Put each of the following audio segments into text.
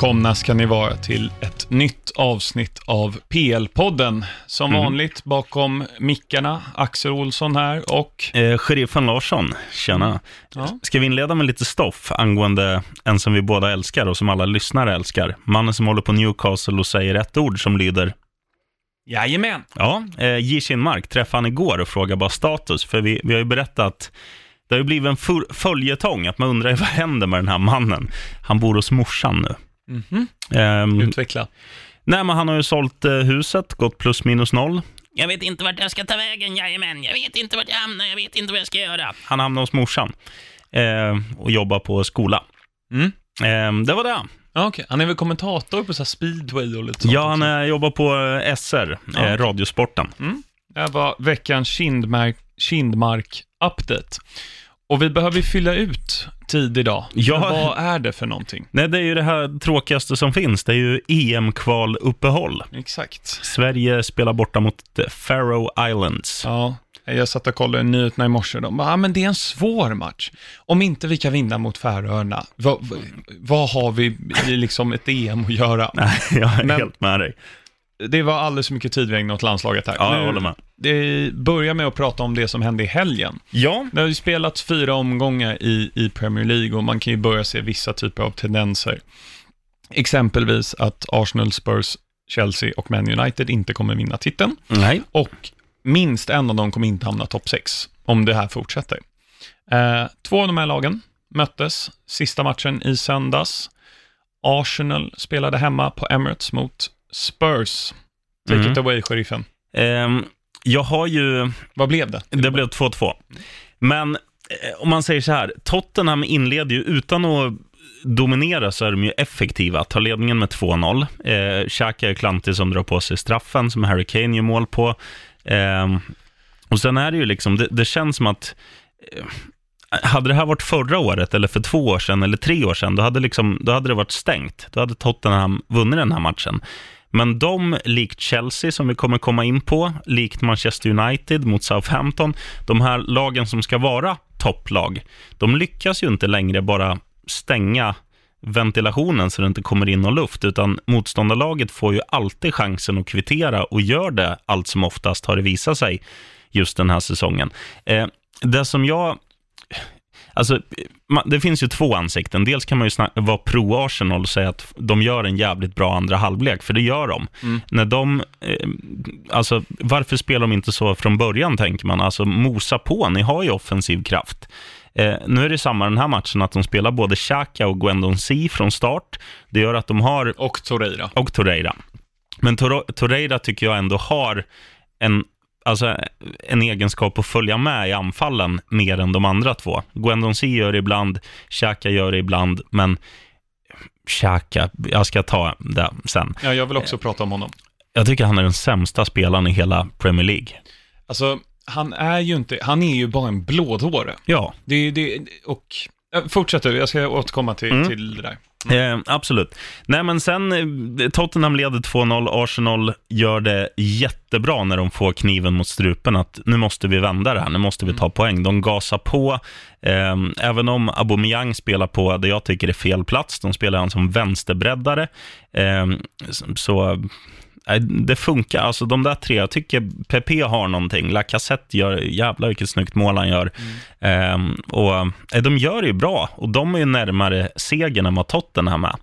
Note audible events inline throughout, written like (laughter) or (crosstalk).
Välkomna ska ni vara till ett nytt avsnitt av PL-podden. Som Mm. vanligt bakom mickarna, Axel Olsson här och... Eh, sheriffen Larsson, tjena. Ja. Ska vi inleda med lite stoff angående en som vi båda älskar och som alla lyssnare älskar? Mannen som håller på Newcastle och säger ett ord som lyder Jajamän! Ja, eh, J. Kinmark träffade han igår och frågade bara status, för vi, vi har ju berättat det har ju blivit en följetong, att man undrar (laughs) vad händer med den här mannen. Han bor hos morsan nu. Mhm. Ehm, Utveckla. nej, men han har ju sålt eh, huset, gått plus minus noll. Jag vet inte vart jag ska ta vägen, jajamän. Jag vet inte vart jag hamnar, jag vet inte vad jag ska göra. Han hamnade hos morsan eh, och jobbar på skola. Mm. Eh, det var det. Ja, okej. Han är väl kommentator på så här speedway och lite sånt Ja, han också. eh, jobbar på eh, SR, Ja. eh, Radiosporten. Det här var veckans Kindmark, Kindmark-update. Och vi behöver ju fylla ut tid idag. Ja. Men Vad är det för någonting? Nej, det är ju det här tråkigaste som finns. Det är ju EM-kvaluppehåll. Exakt. Sverige spelar borta mot Faroe Islands. Ja, jag satt och kollade nyheterna i morse. De bara, ah, men det är en svår match. Om inte vi kan vinna mot Färöarna, vad, vad, har vi i liksom ett EM att göra? (laughs) Nej, jag är Men- helt med dig. Det var alldeles för mycket tid vi ägnade åt landslaget här. Ja, jag håller med. Det börjar med att prata om det som hände i helgen. Ja, Det har ju spelats fyra omgångar i, i Premier League och man kan ju börja se vissa typer av tendenser. Exempelvis att Arsenal, Spurs, Chelsea och Man United inte kommer vinna titeln. nej. Och minst en av dem kommer inte hamna topp 6 om det här fortsätter. Eh, två av de här lagen möttes sista matchen i söndags. Arsenal spelade hemma på Emirates mot Spurs. Take Mm. it away, sheriffen. Ehm, jag har ju... Vad blev det? Det blev 2-2. Men eh, om man säger så här, Tottenham inleder ju utan att dominera så är de ju effektiva. Tar ledningen med 2-0. Eh, Xhaka är klantig som drar på sig straffen som Harry Kane gör mål på. Eh, och sen är det ju liksom, det, det känns som att eh, hade det här varit förra året, eller för två år sedan, eller tre år sedan, då hade, liksom, då hade det varit stängt. Då hade Tottenham vunnit den här matchen. Men de, likt Chelsea, som vi kommer komma in på, likt Manchester United mot Southampton, de här lagen som ska vara topplag, de lyckas ju inte längre bara stänga ventilationen så det inte kommer in någon luft, utan motståndarlaget får ju alltid chansen att kvittera och gör det allt som oftast har det visat sig just den här säsongen. Eh, det som jag Alltså, det finns ju två ansikten. Dels kan man ju vara pro-Arsenal och säga att de gör en jävligt bra andra halvlek, för det gör de. Mm. När de, eh, alltså, varför spelar de inte så från början, tänker man? Alltså, mosa på, ni har ju offensiv kraft. Eh, nu är det samma den här matchen, att de spelar både Xhaka och Gwendon C från start. Det gör att de har Och Torreira. och Torreira. Men Tor- Torreira tycker jag ändå har en, alltså, en egenskap att följa med i anfallen mer än de andra två. Gwendon C gör det ibland, Xhaka gör det ibland, men Xhaka, jag ska ta det sen. Ja, jag vill också prata om honom. Jag tycker han är den sämsta spelaren i hela Premier League. Alltså, han är ju inte, han är ju bara en blådåre. Ja, Det det, och, äh, fortsätt du, jag ska återkomma till, Mm. till det där. Eh, absolut. Nej, men sen eh, Tottenham leder 2-0. Arsenal gör det jättebra när de får kniven mot strupen. Att nu måste vi vända det här, nu måste vi ta poäng. De gasar på. Eh, även om Aubameyang spelar på det jag tycker är fel plats. De spelar han som vänsterbreddare. Eh, så det funkar. Alltså de där tre, jag tycker PP har någonting. Lacazette gör, jävlar vilket snyggt mål han gör. Ehm, och eh, de gör det ju bra och de är ju närmare segern än vad Tottenham är.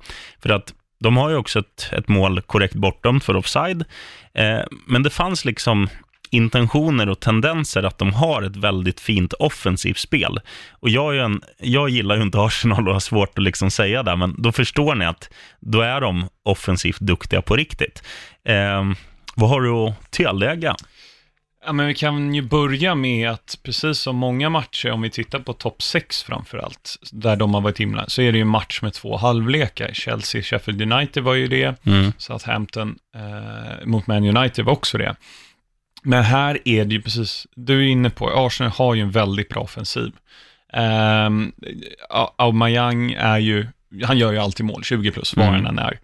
För att de har ju också ett, ett mål korrekt bortdömt för offside. Eh, men det fanns liksom intentioner och tendenser att de har ett väldigt fint offensivt spel. Och jag, en, jag gillar ju inte (laughs) Arsenal och har svårt att liksom säga det, men då förstår ni att då är de offensivt duktiga på riktigt. Eh, vad har du att tillägga? Ja, men vi kan ju börja med att precis som många matcher, om vi tittar på topp 6 framför allt, där de har varit himla, så är det ju match med två halvlekar. Chelsea, Sheffield United var ju det, Mm. Southampton eh, mot Man United var också det. Men här är det ju precis, du är inne på, Arsenal har ju en väldigt bra offensiv. Um, Aubameyang är ju, han gör ju alltid mål, 20 plus, var Mm. han är.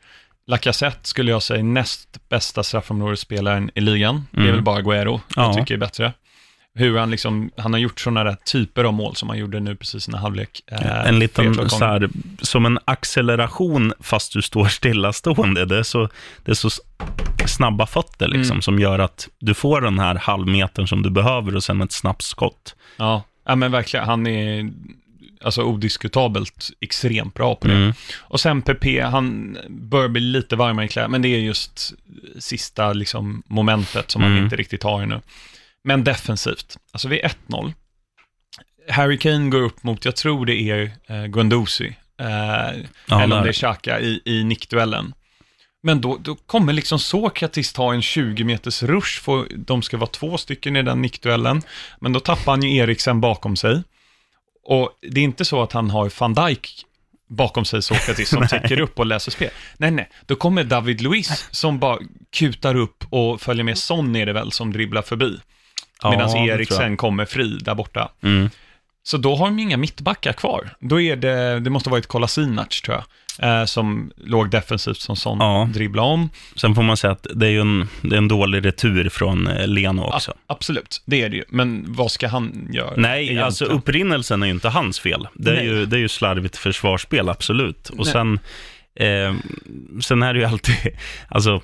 Lacazette skulle jag säga näst bästa straffområdesspelaren i ligan. Det är Mm. väl bara Guerrero, Ja. jag tycker är bättre. Hur han liksom, han har gjort sådana där typer av mål som han gjorde nu precis när halvlek. eh, en liten, så här, som en acceleration fast du står stillastående. Det är så, det är så snabba fötter liksom, Mm. som gör att du får den här halvmetern som du behöver och sen ett snabbt skott. Ja, ja men verkligen. Han är alltså odiskutabelt extremt bra på det. Mm. Och sen PP, han börjar bli lite varmare i kläder, men det är just sista liksom, momentet som han Mm. inte riktigt har ännu. Men defensivt, alltså vid 1-0, Harry Kane går upp mot, jag tror det är eh, Guendouzi, eh, eller om det är Xhaka i, i nickduellen. Men då, då kommer liksom Sokratis ta en 20 meters rush, för de ska vara två stycken i den nickduellen, men då tappar han ju Eriksen bakom sig. Och det är inte så att han har van Dijk bakom sig, Sokratis, som (laughs) täcker upp och läser spel. Nej, nej, då kommer David Luiz som bara kutar upp och följer med Son är det väl, som dribblar förbi. Ja, Medan det tror jag. Eriksen kommer fri där borta. Mm. Så då har de inga mittbackar kvar. Då är det, det måste varit Kolasinac tror jag, eh, som låg defensivt som Son Ja. dribblade om. Sen får man säga att det är en, det är en dålig retur från eh, Leno också. A- absolut, det är det ju. Men vad ska han göra? Nej, egentligen? alltså upprinnelsen är ju inte hans fel. Det är, Nej. ju, det är ju slarvigt försvarsspel, absolut. Och Nej. sen, eh, sen är det ju alltid, (laughs) alltså,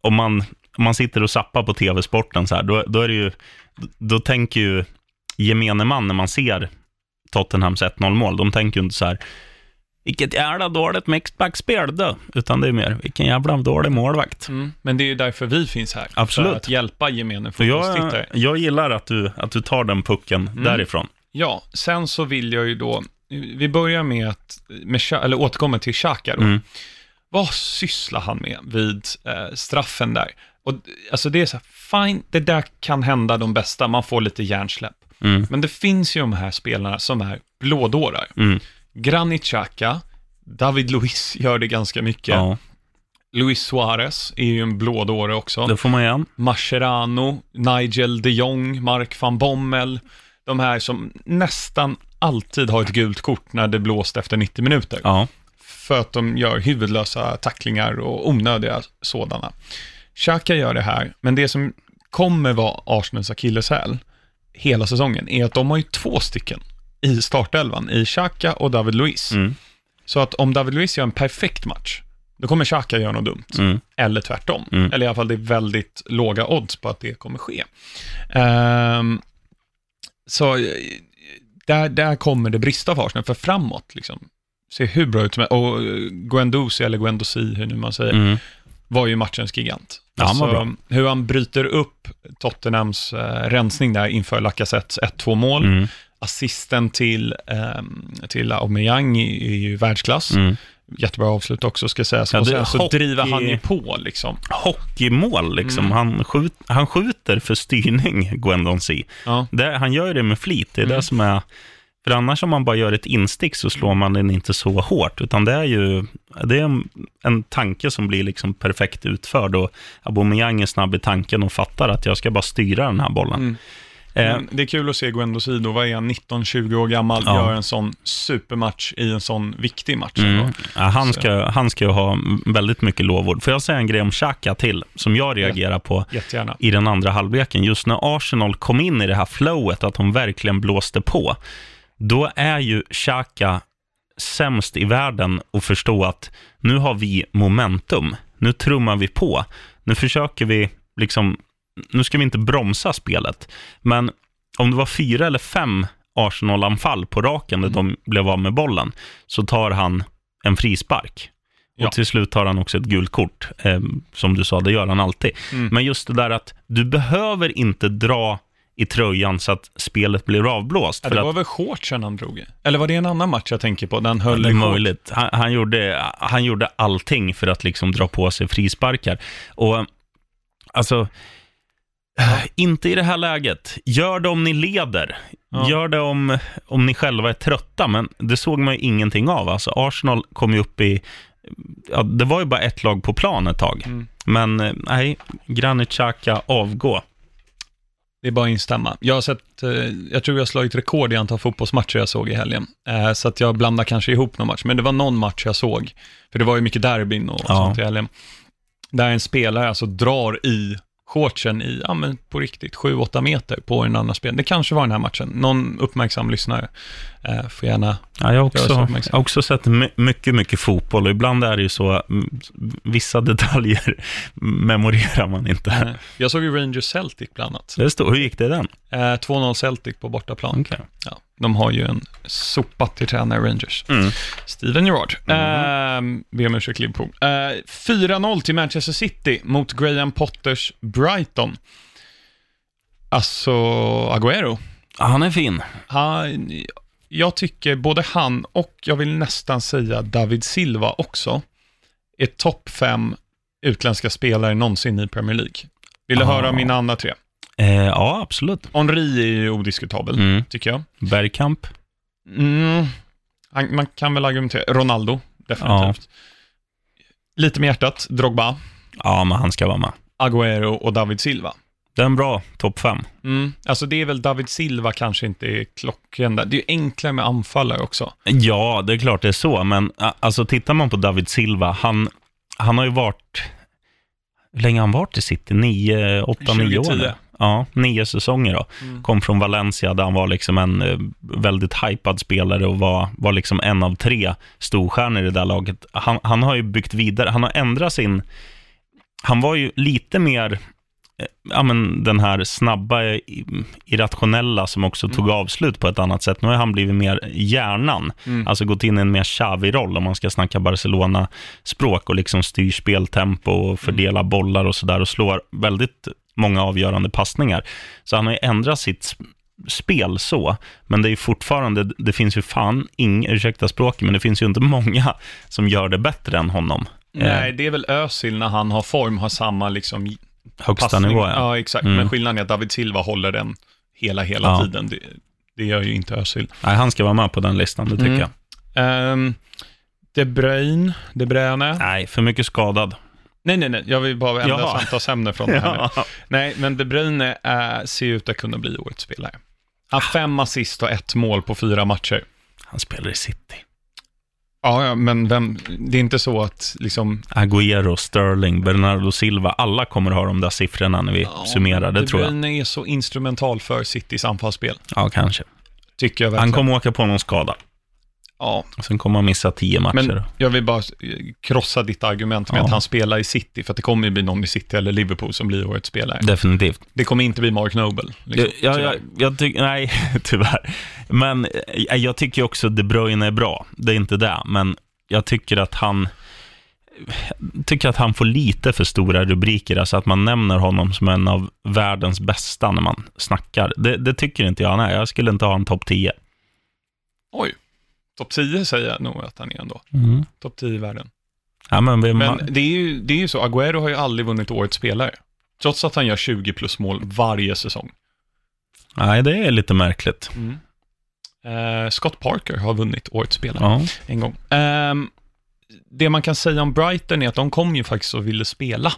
om man, om man sitter och zappar på tv-sporten så här, då, då är det ju, då tänker ju gemene man när man ser Tottenhams 1-0-mål, de tänker ju inte så här, vilket jävla dåligt mixbackspel då, utan det är mer, vilken jävla dålig målvakt. Mm, men det är ju därför vi finns här. Absolut. För att hjälpa gemene Så jag, fotbollstittare. jag gillar att du, att du tar den pucken Mm. därifrån. Ja, sen så vill jag ju då, vi börjar med att, med, eller återkommer till Xhaka då. Mm. Vad sysslar han med vid eh, straffen där? Och alltså det är så här, fine, det där kan hända de bästa, man får lite hjärnsläpp. Mm. Men det finns ju de här spelarna som är blådårar. Mm. Granit Xhaka, David Luiz gör det ganska mycket. Ja, Luis Suarez är ju en blådåre också. det får man igen. Mascherano, Nigel de Jong, Mark van Bommel. De här som nästan alltid har ett gult kort när det blåst efter 90 minuter. Ja. För att de gör huvudlösa tacklingar och onödiga sådana. Xhaka gör det här, men det som kommer vara Arsenals akilleshäl hela säsongen är att de har ju två stycken i startelvan, i Xhaka och David Luiz. Mm. Så att om David Luiz gör en perfekt match, då kommer Xhaka göra något dumt. Mm. Eller tvärtom. Mm. Eller i alla fall det är väldigt låga odds på att det kommer ske. Ehm, så eh, där, där kommer det brista för Arsenal, för framåt liksom. Ser hur bra ut som Och eh, Guendouzi, eller Guendouzi, hur nu man säger, Mm. Var ju matchens gigant. Ja, han var bra. Hur han bryter upp Tottenhams eh, rensning där inför Lacazettes 1-2 mål. Mm. Assisten till, ehm, till Aubameyang är, ju världsklass. Mm. Jättebra avslut också ska sägas. Ja, och sen så hockey- driver han ju på liksom. Hockeymål, liksom. Mm. Han, skjut, han skjuter för styrning, Gwendon C. Ja. Det, han gör det med flit. Det är Mm. det som är... För annars om man bara gör ett instick så slår man den inte så hårt, utan det är ju det är en, en tanke som blir liksom perfekt utförd och Aubameyang är snabb i tanken och fattar att jag ska bara styra den här bollen. Mm. Eh, det är kul att se Guendo Sido, vad är han, 19-20 år gammal, Ja. gör en sån supermatch i en sån viktig match. Mm. Ja, han, Så- ska, han ska ju ha väldigt mycket lovord. Får jag säga en grej om Xhaka till, som jag reagerar på Jättegärna. i den andra halvleken. Just när Arsenal kom in i det här flowet, att de verkligen blåste på, då är ju Xhaka sämst i världen att förstå att nu har vi momentum. Nu trummar vi på. Nu försöker vi liksom, nu ska vi inte bromsa spelet. Men om det var fyra eller fem Arsenal-anfall på raken där de blev av med bollen, så tar han en frispark. Och Ja. till slut tar han också ett gult kort. Eh, som du sa, det gör han alltid. Mm. Men just det där att du behöver inte dra i tröjan så att spelet blir avblåst. Ja, det att, var väl shortsen han drog? Eller var det en annan match jag tänker på? Den höll det är möjligt. Han, han, gjorde, han gjorde allting för att liksom dra på sig frisparkar. Och alltså, inte i det här läget. Gör det om ni leder. Ja. Gör det om, om ni själva är trötta, men det såg man ju ingenting av. Alltså, Arsenal kom ju upp i, ja, det var ju bara ett lag på plan ett tag. Mm. Men eh, nej, Granit Xhaka avgå. Det är bara att instämma. Jag har sett, eh, jag tror jag har slagit rekord i antal fotbollsmatcher jag såg i helgen. Eh, så att jag blandar kanske ihop någon match, men det var någon match jag såg. För det var ju mycket derbyn och Ja. sånt i helgen. Där en spelare alltså drar i shortsen i, ja men på riktigt, 7-8 meter på en annan spel. Det kanske var den här matchen. Någon uppmärksam lyssnare eh, får gärna Ja, jag, har också, jag också sett my- mycket, mycket fotboll och ibland är det ju så, mm, vissa (laughs) detaljer memorerar man inte. Eh, Jag såg ju Rangers Celtic bland annat. Det står, hur gick det den? Eh, 2-0 Celtic på bortaplan. Okej. Ja, de har ju en sopa till tränare Rangers. Mm. Steven Gerrard. Mm. Be om ursäkt Liverpool. Eh, 4-0 till Manchester City mot Graham Potters Brighton. Alltså, Agüero. Ja, han är fin. Han, jag tycker både han och, jag vill nästan säga David Silva också, är topp fem utländska spelare någonsin i Premier League. Vill du Ah. höra mina andra tre? Eh, ja, absolut. Henri är ju odiskutabel, Mm. tycker jag. Bergkamp. Mm. Han- Man kan väl argumentera. Ronaldo, definitivt. Lite med hjärtat, Drogba, Ja, men han ska vara med. Agüero och David Silva. Det är en bra topp fem. Mm. Alltså det är väl David Silva kanske inte är klockren där. Det är ju enklare med anfallare också. Ja, det är klart det är så, men alltså tittar man på David Silva, han, han har ju varit, hur länge har han varit i City? Nio, åtta, nio år 2010. nu? Ja, nio säsonger då. Mm. Kom från Valencia där han var liksom en eh, väldigt hypad spelare och var, var liksom en av tre storstjärnor i det där laget. Han, han har ju byggt vidare, han har ändrat sin, han var ju lite mer, ja men den här snabba, eh, irrationella som också tog avslut på ett annat sätt. Nu har han blivit mer hjärnan, Mm. alltså gått in i en mer Xavi-roll om man ska snacka Barcelona-språk och liksom styr speltempo och fördela bollar och sådär och slår väldigt många avgörande passningar. Så han har ju ändrat sitt spel så, men det är fortfarande, det finns ju fan inga, ursäkta språket, men det finns ju inte många som gör det bättre än honom. Nej, det är väl Özil när han har form, har samma liksom Högsta passning. nivå, ja. Ja, exakt. Mm. Men skillnaden är att David Silva håller den hela, hela Ja. tiden. Det, det gör ju inte Özil. Nej, han ska vara med på den listan, det tycker Mm. jag. Um, De Bruyne, De Bruyne. Nej, för mycket skadad. Nej, nej, nej. Jag vill bara ändra Jaha. samtalsämne från det här (laughs) nu. Nej, men De Bruyne äh, ser ut att kunna bli årets spelare. Han har fem assist och ett mål på fyra matcher. Han spelar i City. Ja, ja, men vem, det är inte så att liksom... Agüero, Sterling, Bernardo Silva, alla kommer ha de där siffrorna när vi Ja, summerar, det De tror jag. Bruyne är så instrumental för Citys anfallsspel. Ja, kanske. Tycker jag Han verkligen. kommer åka på någon skada. Ja, sen kommer han missa tio matcher. men jag vill bara eh, krossa ditt argument med Ja. att han spelar i City, för att det kommer ju bli någon i City eller Liverpool som blir årets spelare. Definitivt. Det kommer inte bli Mark Noble. Liksom, jag, jag, jag, jag tycker, nej, (laughs) tyvärr. Men eh, jag tycker också att De Bruyne är bra. Det är inte det, men jag tycker att han tycker att han får lite för stora rubriker, alltså att man nämner honom som en av världens bästa när man snackar. Det, det tycker inte jag han är. Jag skulle inte ha en topp 10. Oj, topp 10 säger jag nog att han är ändå. Topp 10 i världen. Ja, men, vem, Men det är, ju, det är ju så, Agüero har ju aldrig vunnit årets spelare. Trots att han gör 20 plus mål varje säsong. nej, det är lite märkligt. Eh, Scott Parker har vunnit årets spelare Ja. en gång. Ehm, det man kan säga om Brighton är att de kom ju faktiskt och ville spela.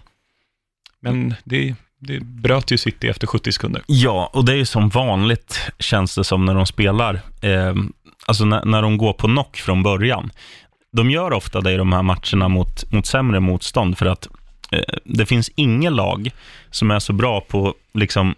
Men det, det bröt ju City efter 70 sekunder. Ja, och det är ju som vanligt, känns det som, när de spelar. Eh, alltså när, när de går på knock från början. De gör ofta det i de här matcherna mot, mot sämre motstånd, för att eh, det finns inget lag som är så bra på, liksom,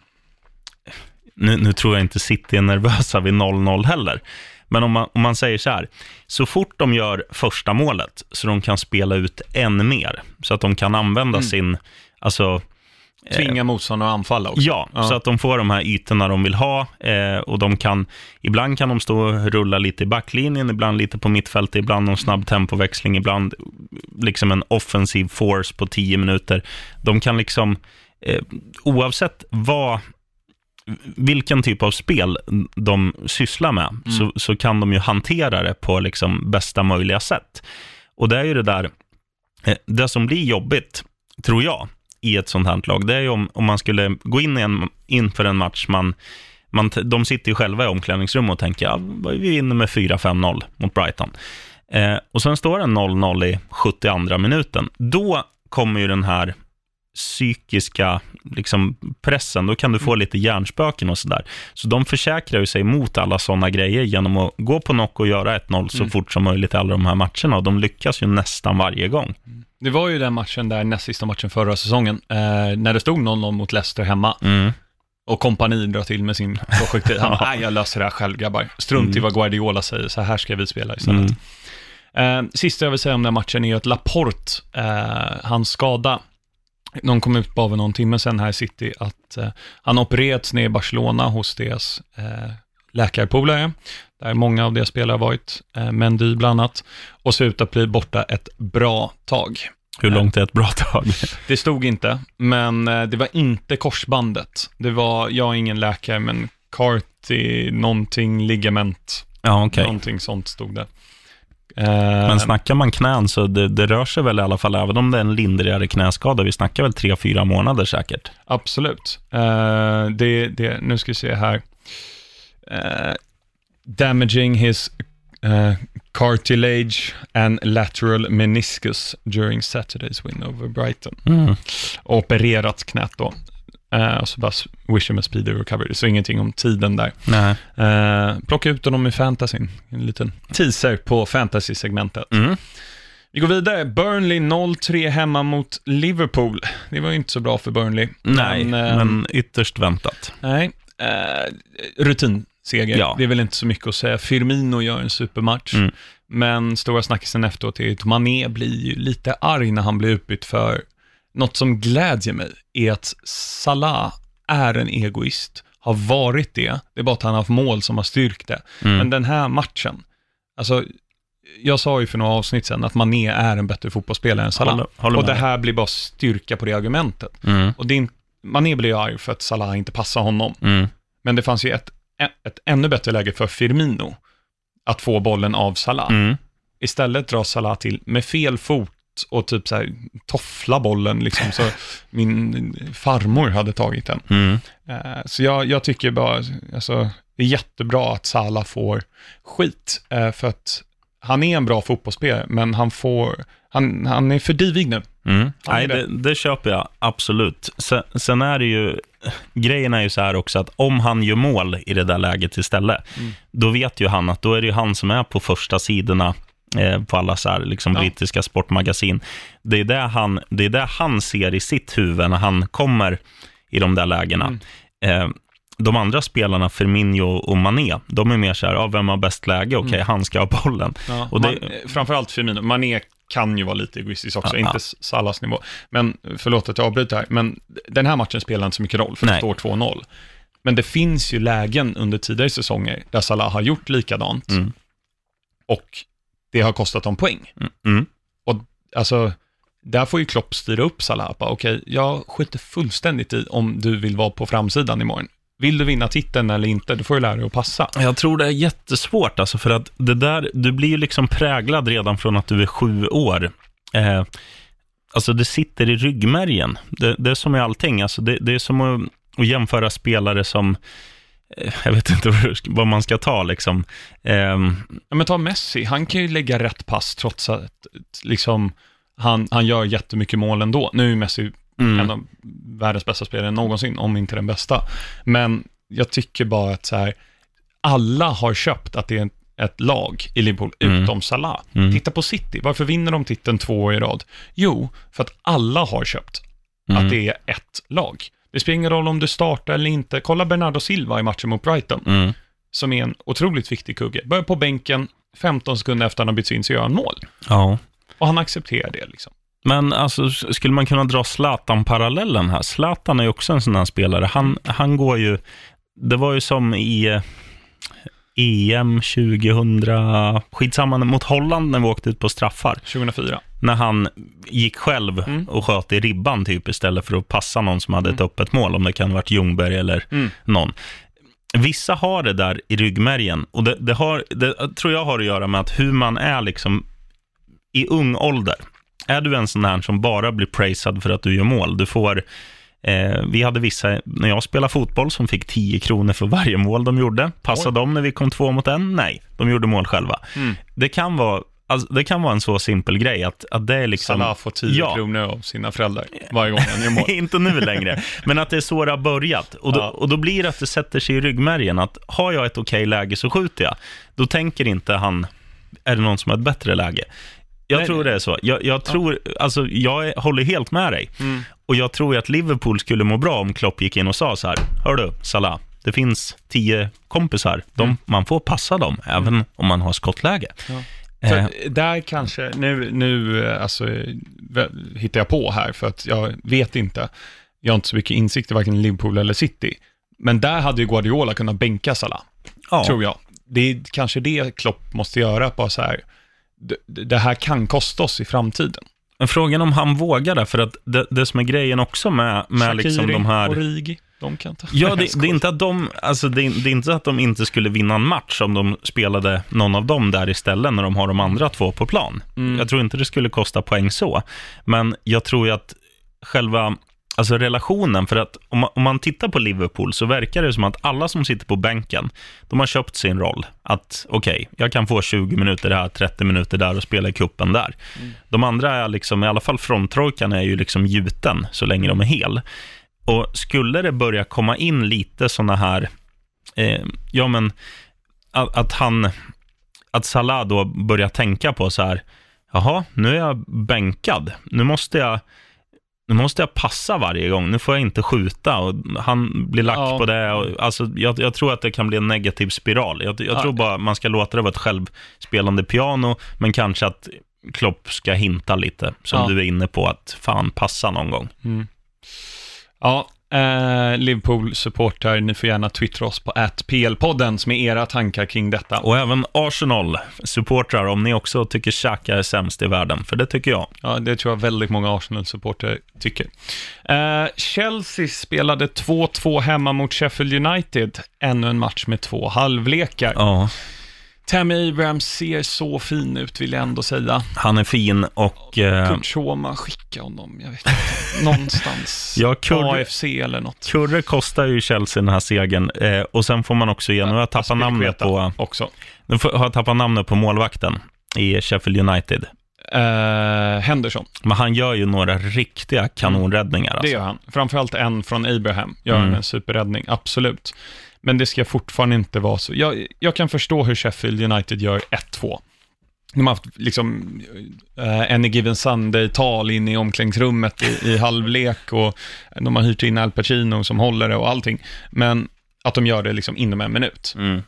nu, nu tror jag inte City är nervösa vid 0-0 heller, men om man, om man säger så här, så fort de gör första målet, så de kan spela ut än mer, så att de kan använda sin, alltså, Tvinga motståndare att anfalla också. Ja, Ja. så att de får de här ytorna de vill ha eh, och de kan, ibland kan de stå och rulla lite i backlinjen, ibland lite på mittfältet, ibland någon snabb tempoväxling, ibland liksom en offensiv force på tio minuter. De kan liksom, eh, oavsett vad, vilken typ av spel de sysslar med, så, så kan de ju hantera det på liksom bästa möjliga sätt. Och det är ju det där, eh, det som blir jobbigt, tror jag, i ett sånt här lag, det är ju om, om man skulle gå in i en, inför en match, man, man, de sitter ju själva i omklädningsrummet och tänker, ja, vi vinner med 4-5-0 mot Brighton. Eh, och sen står det 0-0 i 72 minuten. Då kommer ju den här psykiska liksom, pressen, då kan du få lite hjärnspöken och sådär. Så de försäkrar ju sig mot alla sådana grejer genom att gå på knock och göra 1-0 så fort som möjligt i alla de här matcherna och de lyckas ju nästan varje gång. Det var ju den matchen där, näst sista matchen förra säsongen, eh, när det stod 0-0 mot Leicester hemma Mm. och kompani drar till med sin projektil. Han bara, (laughs) "Nej, jag löser det här själv grabbar. Strunt i vad Guardiola säger, så här ska vi spela istället. Mm. Eh, sista jag vill säga om den matchen är att Laporte, eh, hans skada, de kom ut bara för någon timme sedan här i City, att eh, han opererats ner i Barcelona hos deras eh, läkarpolare, där många av deras spelare har varit, eh, Mendy bland annat, och ser ut att bli borta ett bra tag. Hur långt är ett bra tag? (laughs) Det stod inte, men eh, det var inte korsbandet. Det var, jag är ingen läkare, men carti, någonting, ligament, Ja, okej. någonting sånt stod det. Eh, Men snackar man knän så det, det rör sig väl i alla fall, även om det är en lindrigare knäskada, vi snackar väl tre, fyra månader säkert. Absolut. Eh, det, det, nu ska vi se här. Eh, damaging his eh, cartilage and lateral meniscus during Saturday's win over Brighton. Mm. Och opererat knät då. Eh, och så bara wish him a speedy recovery. Så ingenting om tiden där. Nej. Eh, plocka ut honom i fantasyn. En liten teaser på fantasy-segmentet. Mm. Vi går vidare. Burnley 0-3 hemma mot Liverpool. Det var ju inte så bra för Burnley. Nej, Men, men, ytterst väntat. Nej, eh, rutinseger. Ja. Det är väl inte så mycket att säga. Firmino gör en supermatch, Mm. men stora snackisen efteråt är att Mané blir ju lite arg när han blir utbytt för något som glädjer mig är att Salah är en egoist, har varit det. Det är bara att han har haft mål som har styrkt det. Mm. Men den här matchen, alltså jag sa ju för några avsnitt sedan att Mané är en bättre fotbollsspelare än Salah. Håller- håller och det här blir bara styrka på det argumentet. Mm. Och det är, Mané blir ju arg för att Salah inte passar honom. Mm. Men det fanns ju ett, ett ännu bättre läge för Firmino att få bollen av Salah. Mm. Istället drar Salah till med fel fot och typ så här toffla bollen liksom så (laughs) min farmor hade tagit den. Mm. Eh, Så jag, jag tycker bara, alltså, det är jättebra att Salah får skit, eh, för att han är en bra fotbollsspelare, men han får, han, han är för divig nu. Mm. Nej, det- det, det köper jag absolut. Sen, sen är det ju, grejen är ju så här också att om han gör mål i det där läget istället, Mm. då vet ju han att då är det ju han som är på första sidorna eh, på alla så här, liksom Ja. brittiska sportmagasin. Det är det, han, det är det han ser i sitt huvud när han kommer i de där lägena. Mm. Eh, de andra spelarna, Firmino och Mané, de är mer så här, ja, vem har bäst läge? Okej, Mm. han ska ha bollen. Ja, Och det- man, framförallt Firmino. Mané kan ju vara lite egoistisk också, Ja, inte ja. S- Salahs nivå. Men förlåt att jag avbryter här, men den här matchen spelar inte så mycket roll, för det står 2-0. Men det finns ju lägen under tidigare säsonger där Salah har gjort likadant Mm. och det har kostat dem poäng. Mm. Mm. Alltså, där får ju Klopp styra upp Salah. Okej, jag skiter fullständigt i om du vill vara på framsidan imorgon. Vill du vinna titeln eller inte, då får du lära dig att passa. Jag tror det är jättesvårt, alltså, för att det där, du blir ju liksom präglad redan från att du är sju år. Eh, alltså det sitter i ryggmärgen. Det, det är som i allting, alltså det, det är som att, att jämföra spelare som, eh, jag vet inte (laughs) vad, man ska ta liksom. Ehm, Ja, men ta Messi, han kan ju lägga rätt pass trots att liksom, han, han gör jättemycket mål ändå. Nu är Messi mm, en av världens bästa spelare någonsin, om inte den bästa. Men jag tycker bara att så här, alla har köpt att det är ett, lag i Liverpool, Mm. utom Salah. Mm. Titta på City, varför vinner de titeln två år i rad? Jo, för att alla har köpt mm, att det är ett lag. Det spelar ingen roll om du startar eller inte. Kolla Bernardo Silva i matchen mot Brighton, mm, som är en otroligt viktig kugge. Börjar på bänken, 15 sekunder efter han har bytts in så gör han mål. ja. Och han accepterar det liksom. Men alltså, skulle man kunna dra Zlatan-parallellen här? Zlatan är ju också en sån här spelare. Han, han går ju, det var ju som i eh, EM 2000, skitsamma, mot Holland när vi åkte ut på straffar. 2004. När han gick själv Mm. och sköt i ribban typ istället för att passa någon som hade ett Mm. öppet mål, om det kan ha varit Ljungberg eller Mm. någon. Vissa har det där i ryggmärgen och det, det, har, det tror jag har att göra med att hur man är liksom i ung ålder. Är du en sån här som bara blir praisad för att du gör mål? Du får, eh, vi hade vissa, när jag spelade fotboll, som fick 10 kronor för varje mål de gjorde. Passade de när vi kom två mot en? Nej, de gjorde mål själva. Mm. Det kan vara, alltså, det kan vara en så simpel grej att, att det är liksom... Salah får 10 Ja. kronor av sina föräldrar varje gång han gör mål. (laughs) inte nu längre, men att det är så det har börjat. Och då, Ja. och då blir det att det sätter sig i ryggmärgen att har jag ett okej läge så skjuter jag. Då tänker inte han, är det någon som har ett bättre läge? Jag Nej, tror det är så. Jag, jag tror, alltså, jag är, håller helt med dig. Och jag tror att Liverpool skulle må bra om Klopp gick in och sa så här, hör du, Salah, det finns tio kompisar. De, Man får passa dem, även om man har skottläge. För Eh, där kanske, nu, nu alltså, hittar jag på här, för att jag vet inte. Jag har inte så mycket insikt i varken Liverpool eller City. Men där hade ju Guardiola kunnat bänka Salah, ja. tror jag. Det är kanske det Klopp måste göra, bara så här, det, det här kan kosta oss i framtiden. Men frågan om han vågar det, för att det, det som är grejen också med, med liksom de här... Origi, de kan ta. Ja, (laughs) det, det, är inte att de, alltså det, är, det är inte så att de inte skulle vinna en match om de spelade någon av dem där istället när de har de andra två på plan. Mm. Jag tror inte det skulle kosta poäng så, men jag tror ju att själva alltså relationen, för att om man, om man tittar på Liverpool så verkar det som att alla som sitter på bänken, de har köpt sin roll. Att okej, jag kan få 20 minuter här, 30 minuter där och spela i kuppen där. De andra är liksom, i alla fall fronttrojkan är ju liksom gjuten så länge de är hel. Och skulle det börja komma in lite sådana här, eh, ja men, att, att han, att Salah då börjar tänka på så här, jaha, nu är jag bänkad, nu måste jag, nu måste jag passa varje gång, nu får jag inte skjuta och han blir lack Ja. på det. Och, alltså, jag, jag tror att det kan bli en negativ spiral. Jag, jag Ja. tror bara man ska låta det vara ett självspelande piano, men kanske att Klopp ska hinta lite, som Ja. du är inne på, att fan passa någon gång. Ja, eh, Liverpool-supportrar, ni får gärna twittra oss på @plpodden som är era tankar kring detta. Och även Arsenal-supportrar, om ni också tycker Xhaka är sämst i världen, för det tycker jag. Ja, det tror jag väldigt många Arsenal-supporter tycker. Eh, Chelsea spelade 2-2 hemma mot Sheffield United. Ännu en match med två halvlekar. Ja, Tammy Abraham ser så fin ut, vill jag ändå säga. han är fin och... Eh, Kurt Schoma, skicka honom, jag vet inte. (laughs) Någonstans. Ja, Kurt- AFC eller något. Kurre kostar ju Chelsea den här segern. Eh, och sen får man också ge, nu har jag tappat namnet på, Också. nu får- har jag tappat namnet på målvakten i Sheffield United. Eh, Henderson, Men han gör ju några riktiga kanonräddningar. det Alltså. gör han. Framförallt en från Abraham, gör Mm. en superräddning, absolut. Men det ska fortfarande inte vara så. Jag, jag kan förstå hur Sheffield United gör 1-2. De har haft liksom uh, Any Given Sunday-tal inne i omklädningsrummet i, i halvlek och de har hyrt in Al Pacino som håller det och allting. Men att de gör det liksom inom en minut. Mm.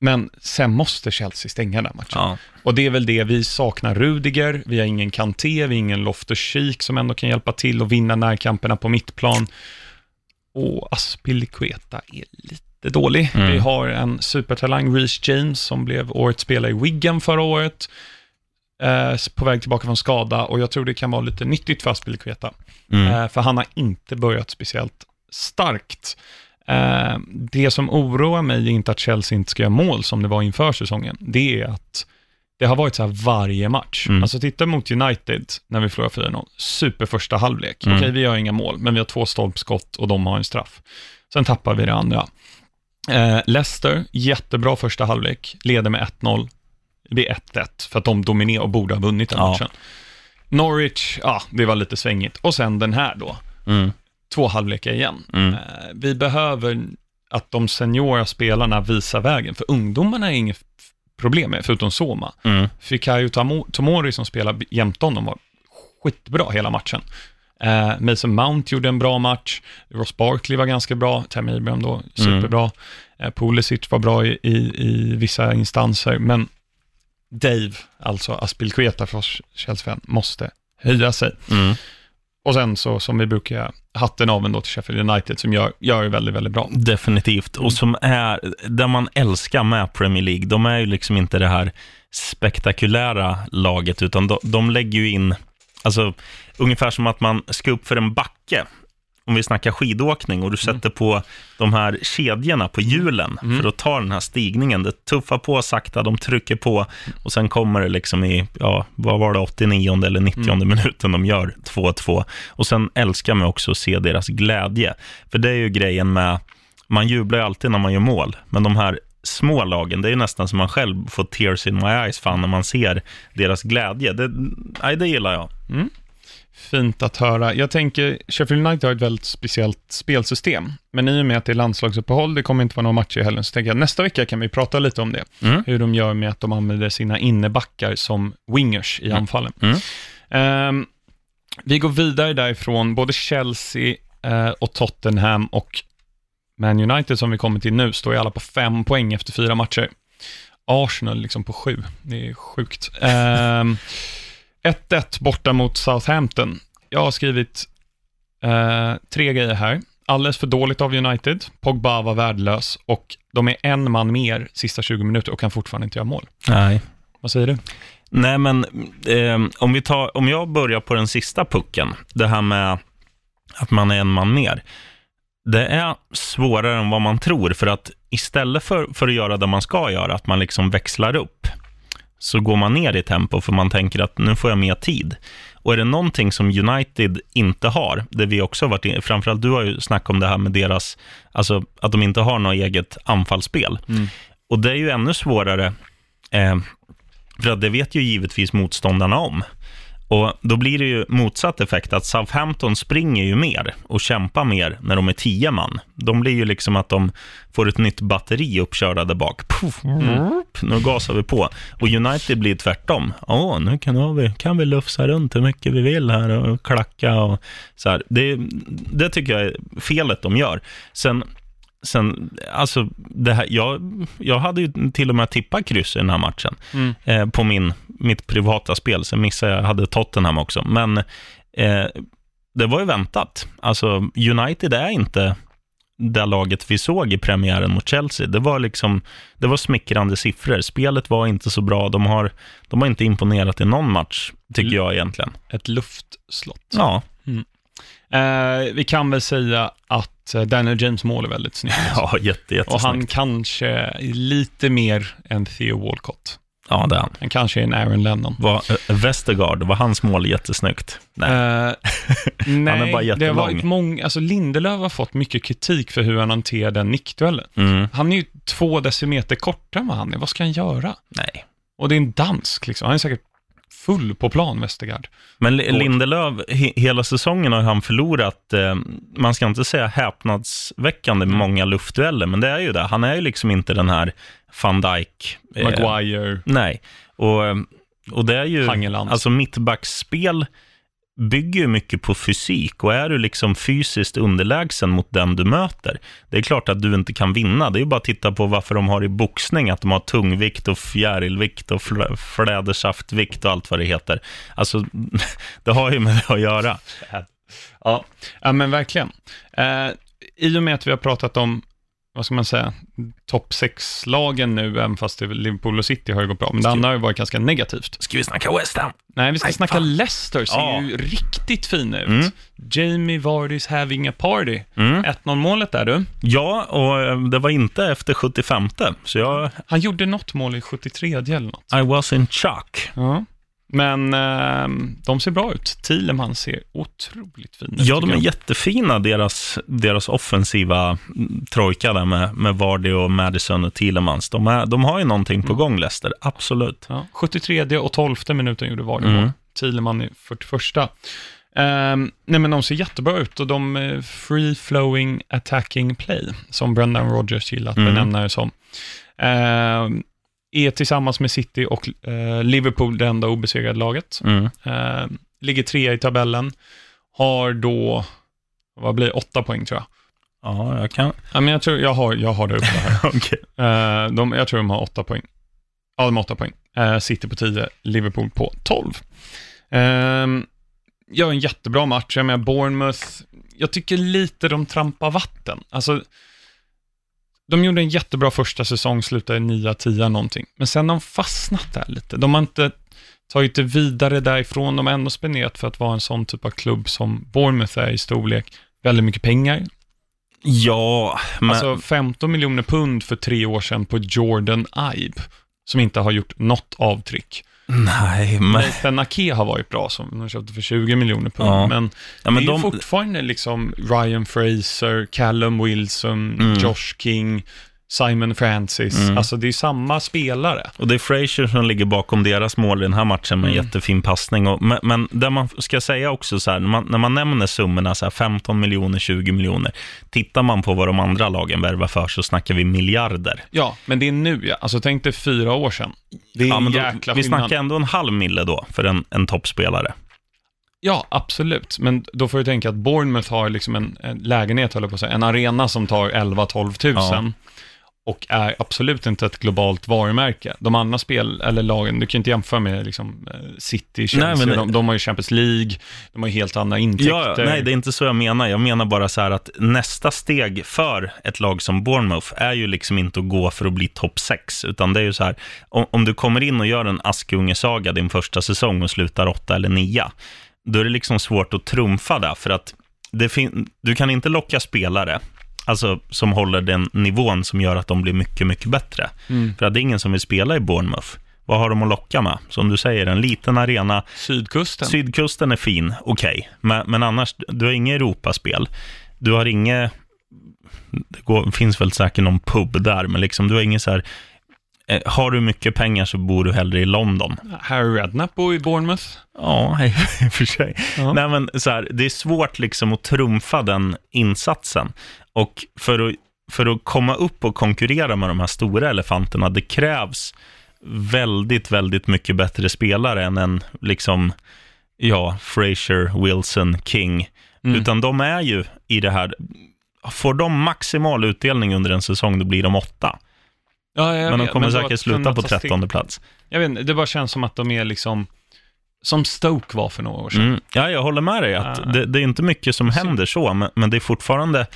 Men sen måste Chelsea stänga den matchen. Ja. Och det är väl det, vi saknar Rudiger, vi har ingen Kanté, vi har ingen Loftus-Cheek som ändå kan hjälpa till och vinna närkamperna på mittplan. Och Aspilicueta är lite dålig. Mm. Vi har en supertalang, Reece James, som blev årets spelare i Wigan förra året. Eh, på väg tillbaka från skada och jag tror det kan vara lite nyttigt för Aspilicueta. Mm. Eh, för han har inte börjat speciellt starkt. Eh, det som oroar mig är inte att Chelsea inte ska göra mål som det var inför säsongen. Det är att det har varit så här varje match. Mm. Alltså titta mot United när vi förlorar 4-0. Super första halvlek. Mm. Okej, vi gör inga mål, men vi har två stolpskott och de har en straff. Sen tappar vi det andra. Eh, Leicester, jättebra första halvlek, leder med 1-0. Det blir 1-1 för att de dominerar och borde ha vunnit den Ja. matchen. Norwich, ja, det var lite svängigt. Och sen den här då, Mm. två halvlekar igen. Mm. Eh, vi behöver att de seniora spelarna visar vägen, för ungdomarna är inget problem med, förutom Soma. Mm. Fikayo Tomo- Tomori som spelar jämte honom var skitbra hela matchen. Eh, Mason Mount gjorde en bra match, Ross Barkley var ganska bra, Tammy Abraham då, superbra. Eh, Pulisic var bra i, i, i vissa instanser, men Dave, alltså Aspilkueta för oss Chelsea-fan, måste höja sig. Mm. Och sen så, som vi brukar, hatten av ändå till Sheffield United som gör, gör det väldigt, väldigt bra. Definitivt. Och som är, där man älskar med Premier League, de är ju liksom inte det här spektakulära laget, utan de, de lägger ju in, alltså ungefär som att man ska upp för en backe, om vi snackar skidåkning, och du sätter på de här kedjorna på hjulen Mm. för att ta den här stigningen. Det tuffar på sakta, de trycker på och sen kommer det liksom i, ja, vad var det, 89 eller 90 Mm. minuten de gör 2-2. Och sen älskar man också att se deras glädje. För det är ju grejen med, man jublar ju alltid när man gör mål, men de här små lagen, det är ju nästan som man själv får tears in my eyes fan när man ser deras glädje. Det, nej, det gillar jag. Fint att höra. Jag tänker, Sheffield United har ett väldigt speciellt spelsystem, men i och med att det är landslagsuppehåll, det kommer inte vara några matcher i helgen, så tänker jag nästa vecka kan vi prata lite om det. Mm. Hur de gör med att de använder sina innebackar som wingers i anfallen. Mm. Ehm, vi går vidare därifrån, både Chelsea eh, och Tottenham och Man United som vi kommer till nu, står ju alla på fem poäng efter fyra matcher. Arsenal liksom på sju, det är sjukt. Ehm, 1-1 borta mot Southampton. Jag har skrivit eh, tre grejer här. Alldeles för dåligt av United, Pogba var värdelös och de är en man mer sista 20 minuter och kan fortfarande inte göra mål. Nej. Vad säger du? Nej, men eh, om, vi tar, om jag börjar på den sista pucken, det här med att man är en man mer. Det är svårare än vad man tror, för att istället för, för att göra det man ska göra, att man liksom växlar upp, så går man ner i tempo, för man tänker att nu får jag mer tid. Och är det någonting som United inte har, det vi också har varit in, framförallt du har ju snackat om det här med deras, alltså att de inte har något eget anfallsspel. Och det är ju ännu svårare, eh, för att det vet ju givetvis motståndarna om. Och då blir det ju motsatt effekt, att Southampton springer ju mer och kämpar mer när de är tio man. De blir ju liksom att de får ett nytt batteri uppkörda där bak. Puff, Nu gasar vi på. Och United blir tvärtom. Åh, nu kan vi, kan vi lufsa runt hur mycket vi vill här och klacka och så här. Det, det tycker jag är felet de gör. Sen Sen, alltså, det här, jag, jag hade ju till och med tippat kryss i den här matchen Mm. eh, på min, mitt privata spel. Sen missade jag, hade Tottenham också. Men eh, det var ju väntat. Alltså, United är inte det laget vi såg i premiären mot Chelsea. Det var liksom, det var smickrande siffror. Spelet var inte så bra. De har, de har inte imponerat i någon match, tycker jag egentligen. Ett luftslott. Ja, Eh, vi kan väl säga att eh, Daniel James mål är väldigt snyggt. (laughs) ja jätte, Och han kanske är lite mer än Theo Walcott. Ja, det är han. Han kanske är en Aaron Lennon. Var, Westergaard, var hans mål jättesnyggt? Nej. Eh, (laughs) nej, är bara det har varit många, alltså Lindelöf har fått mycket kritik för hur han hanterar den nickduellen. Mm. Han är ju två decimeter kortare än vad han är. Vad ska han göra? Nej. Och det är en dansk liksom. Han är säkert full på plan, Westergaard. Men. Lindelöf, he, hela säsongen har han förlorat, eh, man ska inte säga häpnadsväckande med många luftdueller, men det är ju det. Han är ju liksom inte den här van Dijk. eh, Maguire, nej, och, eh, och det är ju, Hangeland. alltså mittbacksspel bygger ju mycket på fysik och är du liksom fysiskt underlägsen mot den du möter, det är klart att du inte kan vinna. Det är ju bara att titta på varför de har i boxning, att de har tungvikt och fjärilvikt och fl- flädersaftvikt och allt vad det heter. Alltså, (laughs) det har ju med det att göra. Ja, ja men verkligen. Eh, I och med att vi har pratat om, vad ska man säga, topp 6-lagen nu, även fast Liverpool och City har ju gått bra, men det andra har ju varit ganska negativt. Ska vi snacka West Ham? Nej, vi ska Nej, snacka fan. Leicester, ser Ja. ju riktigt fina ut. Mm. Jamie Vardy's having a party. Mm. 1-0 målet där du. Ja, och eh, det var inte efter 75, så jag, Han gjorde något mål i 73 eller något. I was in shock. Ja. Men ehm, de ser bra ut. Thielemann ser otroligt fin ut. Ja, de är jag. jättefina, deras, deras offensiva mm, trojka där med, med Vardy och Madison och Thielemans. De, är, de har ju någonting på gång, Leicester, absolut. Ja, 73 och 12 minuten gjorde Vardy Mm. mål. Thielemann i 41. Um, nej men de ser jättebra ut och de är free flowing attacking play, som Brendan Rodgers gillar att Mm. benämna det som. Ehm, är tillsammans med City och eh, Liverpool det enda obesegrade laget. Mm. Ehm, ligger trea i tabellen. Har då, vad blir det, åtta poäng tror jag. Ja, jag kan... Ja, men jag, tror, jag, har, jag har det uppe här. (laughs) Okej. Eh, de, jag tror de har åtta poäng. Ja, de har åtta poäng. Eh, City på 10, Liverpool på 12. Um, gör en jättebra match. Jag menar, Bournemouth, jag tycker lite de trampar vatten. Alltså, de gjorde en jättebra första säsong, slutade 9-10 någonting. Men sen har de fastnat där lite. De har inte tagit det vidare därifrån. De har ändå spenderat för att vara en sån typ av klubb som Bournemouth är i storlek. Väldigt mycket pengar. Ja, men... Alltså 15 miljoner pund för tre år sedan på Jordan Ibe, som inte har gjort något avtryck. Nej, men... Nathan Ake har varit bra, som de köpte för 20 miljoner pund, Ja. men, Ja, men det är de... ju fortfarande liksom Ryan Fraser, Callum Wilson, Mm. Josh King, Simon Francis. Mm. Alltså det är samma spelare. Och det är Frazier som ligger bakom deras mål i den här matchen med en Mm. jättefin passning. Och, men, men det man ska säga också, så här, när, man, när man nämner summorna, så här 15 miljoner, 20 miljoner, tittar man på vad de andra lagen värvar för så snackar vi miljarder. Ja, men det är nu ja. Alltså tänk dig fyra år sedan. Det är Ja, en men då, jäkla vi skillnad. snackar ändå en halv mille då för en, en toppspelare. Ja, absolut. Men då får du tänka att Bournemouth har liksom en, en lägenhet, höll på att säga, en arena som tar 11-12 tusen. Och är absolut inte ett globalt varumärke. De andra spel, eller lagen, du kan ju inte jämföra med liksom, eh, City, Chelsea, Nej, men de, de har ju Champions League, de har ju helt andra intäkter. Ja, nej, det är inte så jag menar. Jag menar bara så här att nästa steg för ett lag som Bournemouth är ju liksom inte att gå för att bli topp 6, utan det är ju så här, om, om du kommer in och gör en Askungesaga din första säsong och slutar åtta eller nia, då är det liksom svårt att trumfa det, för att du kan inte locka spelare, alltså som håller den nivån som gör att de blir mycket, mycket bättre. Mm. För att det är ingen som vill spela i Bournemouth. Vad har de att locka med? Som du säger, en liten arena, Sydkusten. Sydkusten är fin, okej. Men, men annars, du har inget Europaspel. Du har inget... Det går, finns väl säkert någon pub där, men liksom, du har inget så här... Eh, har du mycket pengar så bor du hellre i London. Harry Redknapp bor i Bournemouth. Ja, (laughs) i och för sig. Ja. Nej, men så här, det är svårt liksom att trumfa den insatsen. Och för att, för att komma upp och konkurrera med de här stora elefanterna, det krävs väldigt, väldigt mycket bättre spelare än en, liksom, ja, Fraser, Wilson, King. Mm. Utan de är ju i det här, får de maximal utdelning under en säsong, då blir de åtta. Ja, Men de vet, kommer var säkert sluta på trettonde plats. Jag vet inte, det bara känns som att de är liksom, som Stoke var för några år sedan. Mm. Ja, jag håller med dig. Att Ah. det, det är inte mycket som händer så, men, men det är fortfarande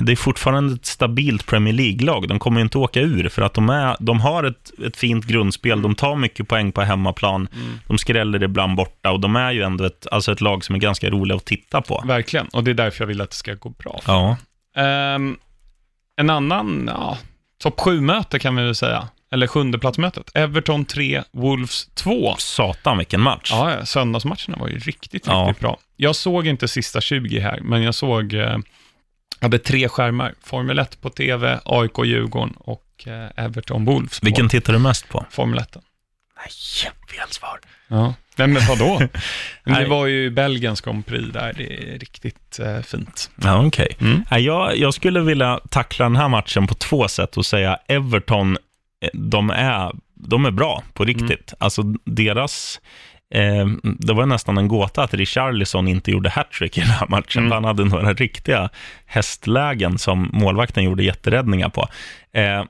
det är fortfarande ett stabilt Premier League-lag. De kommer inte åka ur, för att de, är, de har ett, ett fint grundspel. De tar mycket poäng på hemmaplan. Mm. De skräller ibland borta och de är ju ändå ett, alltså ett lag som är ganska roliga att titta på. Verkligen, och det är därför jag vill att det ska gå bra. Ja, Ehm, en annan, ja, topp 7-möte kan vi väl säga. Eller sjundeplatsmötet. Everton 3, Wolves 2. satan vilken match. Ja, ja, söndagsmatcherna var ju riktigt, Ja. riktigt bra. Jag såg inte sista 20 här, men jag såg, eh, hade tre skärmar. Formel 1 på tv, AIK Djurgården och eh, Everton Wolves Vilken tittar du mest på? Formel 1. Nej, fel svar. Ja. Nej, men vadå? (laughs) Men det var ju Belgiens Grand Prix där, det är riktigt eh, fint. Ja, okej. Mm. Nej, Jag, jag skulle vilja tackla den här matchen på två sätt och säga Everton, eh, de är, de är bra på riktigt. Alltså deras, eh, det var nästan en gåta att Richarlison inte gjorde hattrick i den här matchen. Mm. Han hade några riktiga hästlägen som målvakten gjorde jätteräddningar på. Eh,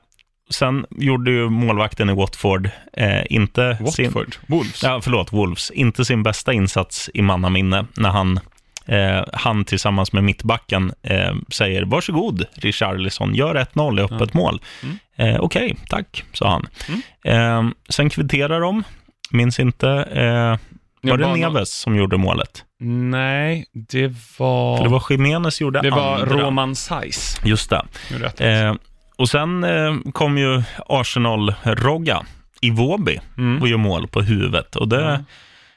sen gjorde ju målvakten i Watford eh, inte sin... Watford, Wolves. Ja, förlåt, Wolves. Inte sin bästa insats i mannaminne när han, eh, han tillsammans med mittbacken eh, säger varsågod, Richarlison, gör 1-0 i öppet mål. Mm. Eh, Okej, tack, sa han. Mm. Eh, sen kvitterar de, minns inte, eh, var det Neves som gjorde målet? Nej, det var... För det var Jiménez gjorde det var andra. Roman Saiz. Just det. Eh, och sen eh, kom ju Arsenal-Rogga i Våby Mm. och gör mål på huvudet. Och det, Ja.